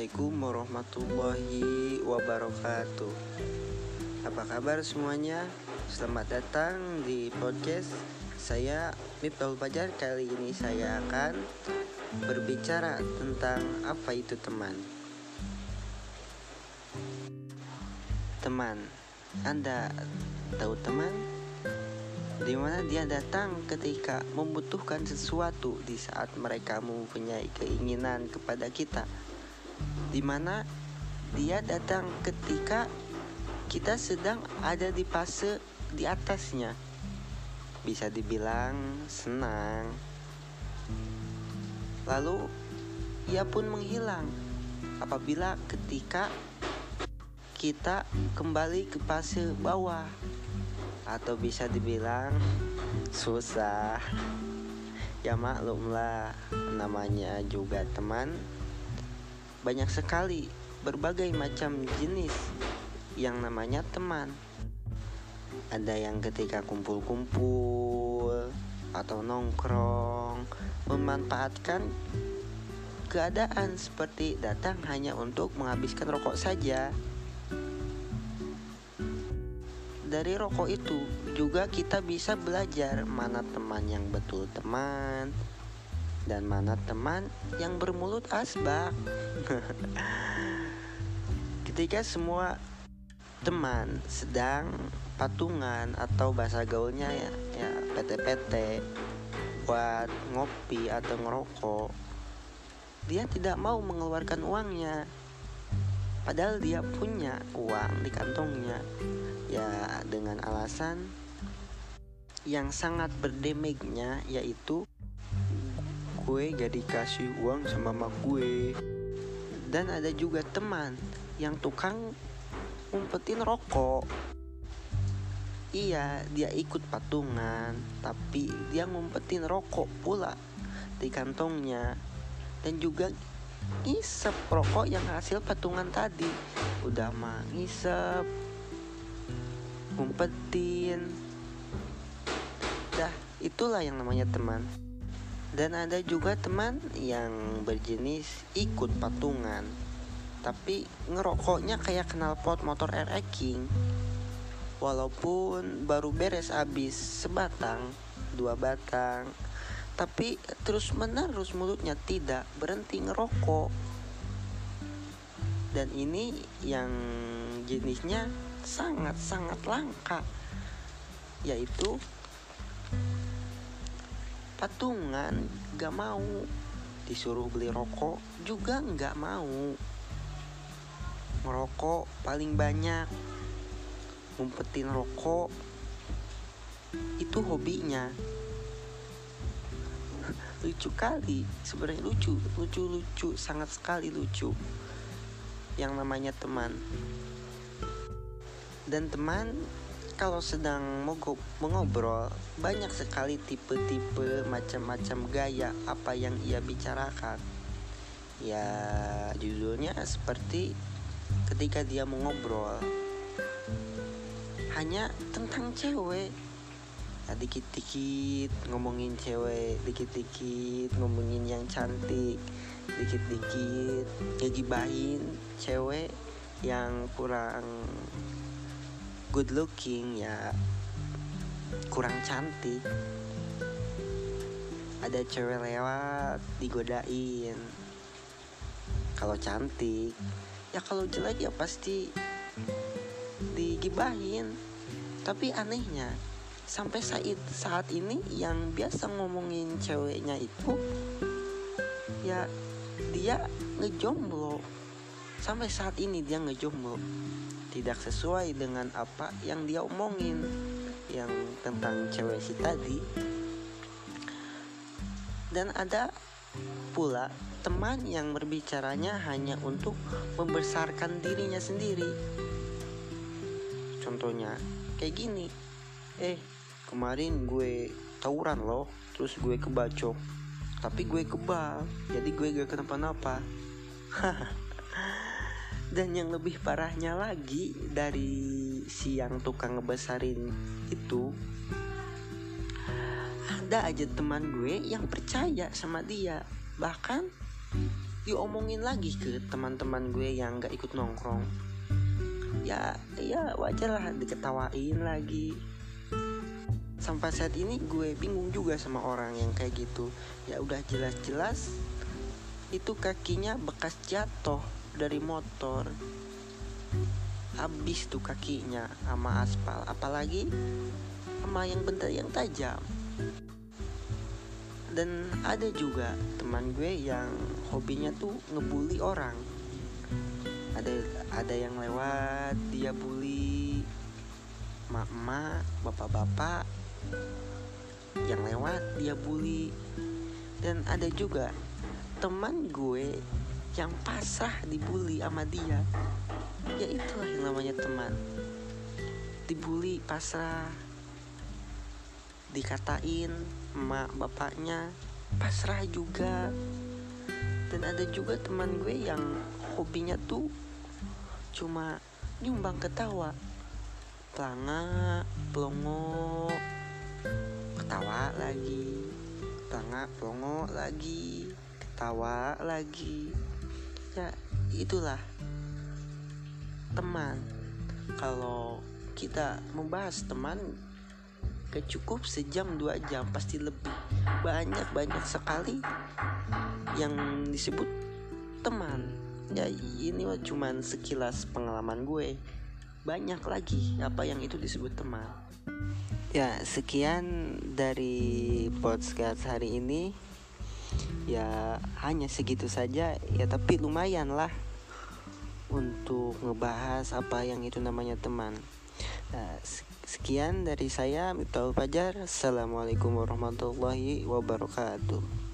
Assalamualaikum warahmatullahi wabarakatuh Apa kabar semuanya? Selamat datang di podcast Saya Miftahul Fajar Kali ini saya akan berbicara tentang apa itu teman Teman Anda tahu teman? di mana dia datang ketika membutuhkan sesuatu di saat mereka mempunyai keinginan kepada kita. Di mana dia datang ketika kita sedang ada di fase di atasnya. Bisa dibilang senang. Lalu ia pun menghilang apabila ketika kita kembali ke fase bawah atau bisa dibilang susah ya maklumlah namanya juga teman banyak sekali berbagai macam jenis yang namanya teman. Ada yang ketika kumpul-kumpul atau nongkrong memanfaatkan keadaan seperti datang hanya untuk menghabiskan rokok saja. Dari rokok itu juga kita bisa belajar mana teman yang betul teman dan mana teman yang bermulut asbak. Ketika semua teman sedang patungan atau bahasa gaulnya ya, ya PT-PT buat ngopi atau ngerokok, dia tidak mau mengeluarkan uangnya. Padahal dia punya uang di kantongnya ya dengan alasan yang sangat berdemeknya yaitu gue gak dikasih uang sama mak gue. Dan ada juga teman yang tukang ngumpetin rokok. Iya dia ikut patungan tapi dia ngumpetin rokok pula di kantongnya. Dan juga ngisep rokok yang hasil patungan tadi. Udah mah ngisep ngumpetin. Dah itulah yang namanya teman dan ada juga teman yang berjenis ikut patungan tapi ngerokoknya kayak kenal pot motor RX King walaupun baru beres habis sebatang dua batang tapi terus menerus mulutnya tidak berhenti ngerokok. Dan ini yang jenisnya sangat-sangat langka yaitu patungan gak mau. Disuruh beli rokok juga gak mau. Merokok paling banyak. Ngumpetin rokok itu hobinya. Lucu kali sebenarnya lucu. Lucu lucu sangat sekali lucu. Yang namanya teman. Dan teman kalau sedang mogok mengobrol banyak sekali tipe-tipe macam-macam gaya apa yang ia bicarakan. Ya judulnya seperti ketika dia mengobrol. Hanya tentang cewek. Ya dikit-dikit ngomongin cewek dikit-dikit ngomongin yang cantik dikit-dikit ngegibahin cewek yang kurang good looking ya kurang cantik. Ada cewek lewat digodain. Kalau cantik ya kalau jelek ya pasti digibahin. Tapi anehnya sampai saat saat ini yang biasa ngomongin ceweknya itu ya dia ngejomblo. Sampai saat ini dia ngejomblo tidak sesuai dengan apa yang dia omongin yang tentang cewek si tadi. Dan ada pula teman yang berbicaranya hanya untuk membesarkan dirinya sendiri. Contohnya kayak gini. Eh kemarin gue tawuran loh terus gue kebacok. Tapi gue kebal jadi gue gak kenapa-napa dan yang lebih parahnya lagi dari si yang tukang ngebesarin itu ada aja teman gue yang percaya sama dia. Bahkan diomongin lagi ke teman-teman gue yang gak ikut nongkrong. Ya ya wajar lah diketawain lagi. Sampai saat ini gue bingung juga sama orang yang kayak gitu. Ya udah jelas-jelas itu kakinya bekas jatuh dari motor habis tuh kakinya sama aspal apalagi sama yang benda yang tajam. Dan ada juga teman gue yang hobinya tuh ngebully orang. Ada ada yang lewat dia bully mak-mak bapak-bapak. Yang lewat dia bully. Dan ada juga teman gue yang pasrah dibully sama dia ya itulah yang namanya teman. Dibully pasrah. Dikatain emak bapaknya pasrah juga. Dan ada juga teman gue yang hobinya tuh cuma nyumbang ketawa. Pelanga pelongo ketawa lagi. Pelanga pelongo lagi ketawa lagi ya itulah. Teman. Kalau kita membahas teman gak cukup sejam dua jam pasti lebih. Banyak banyak sekali yang disebut teman. Ya ini mah cuman sekilas pengalaman gue. Banyak lagi apa yang itu disebut teman. Ya sekian dari podcast hari ini ya hanya segitu saja. Ya tapi lumayan lah untuk ngebahas apa yang itu namanya teman. Nah, Sekian dari saya Miftahul Fajar. Assalamualaikum warahmatullahi wabarakatuh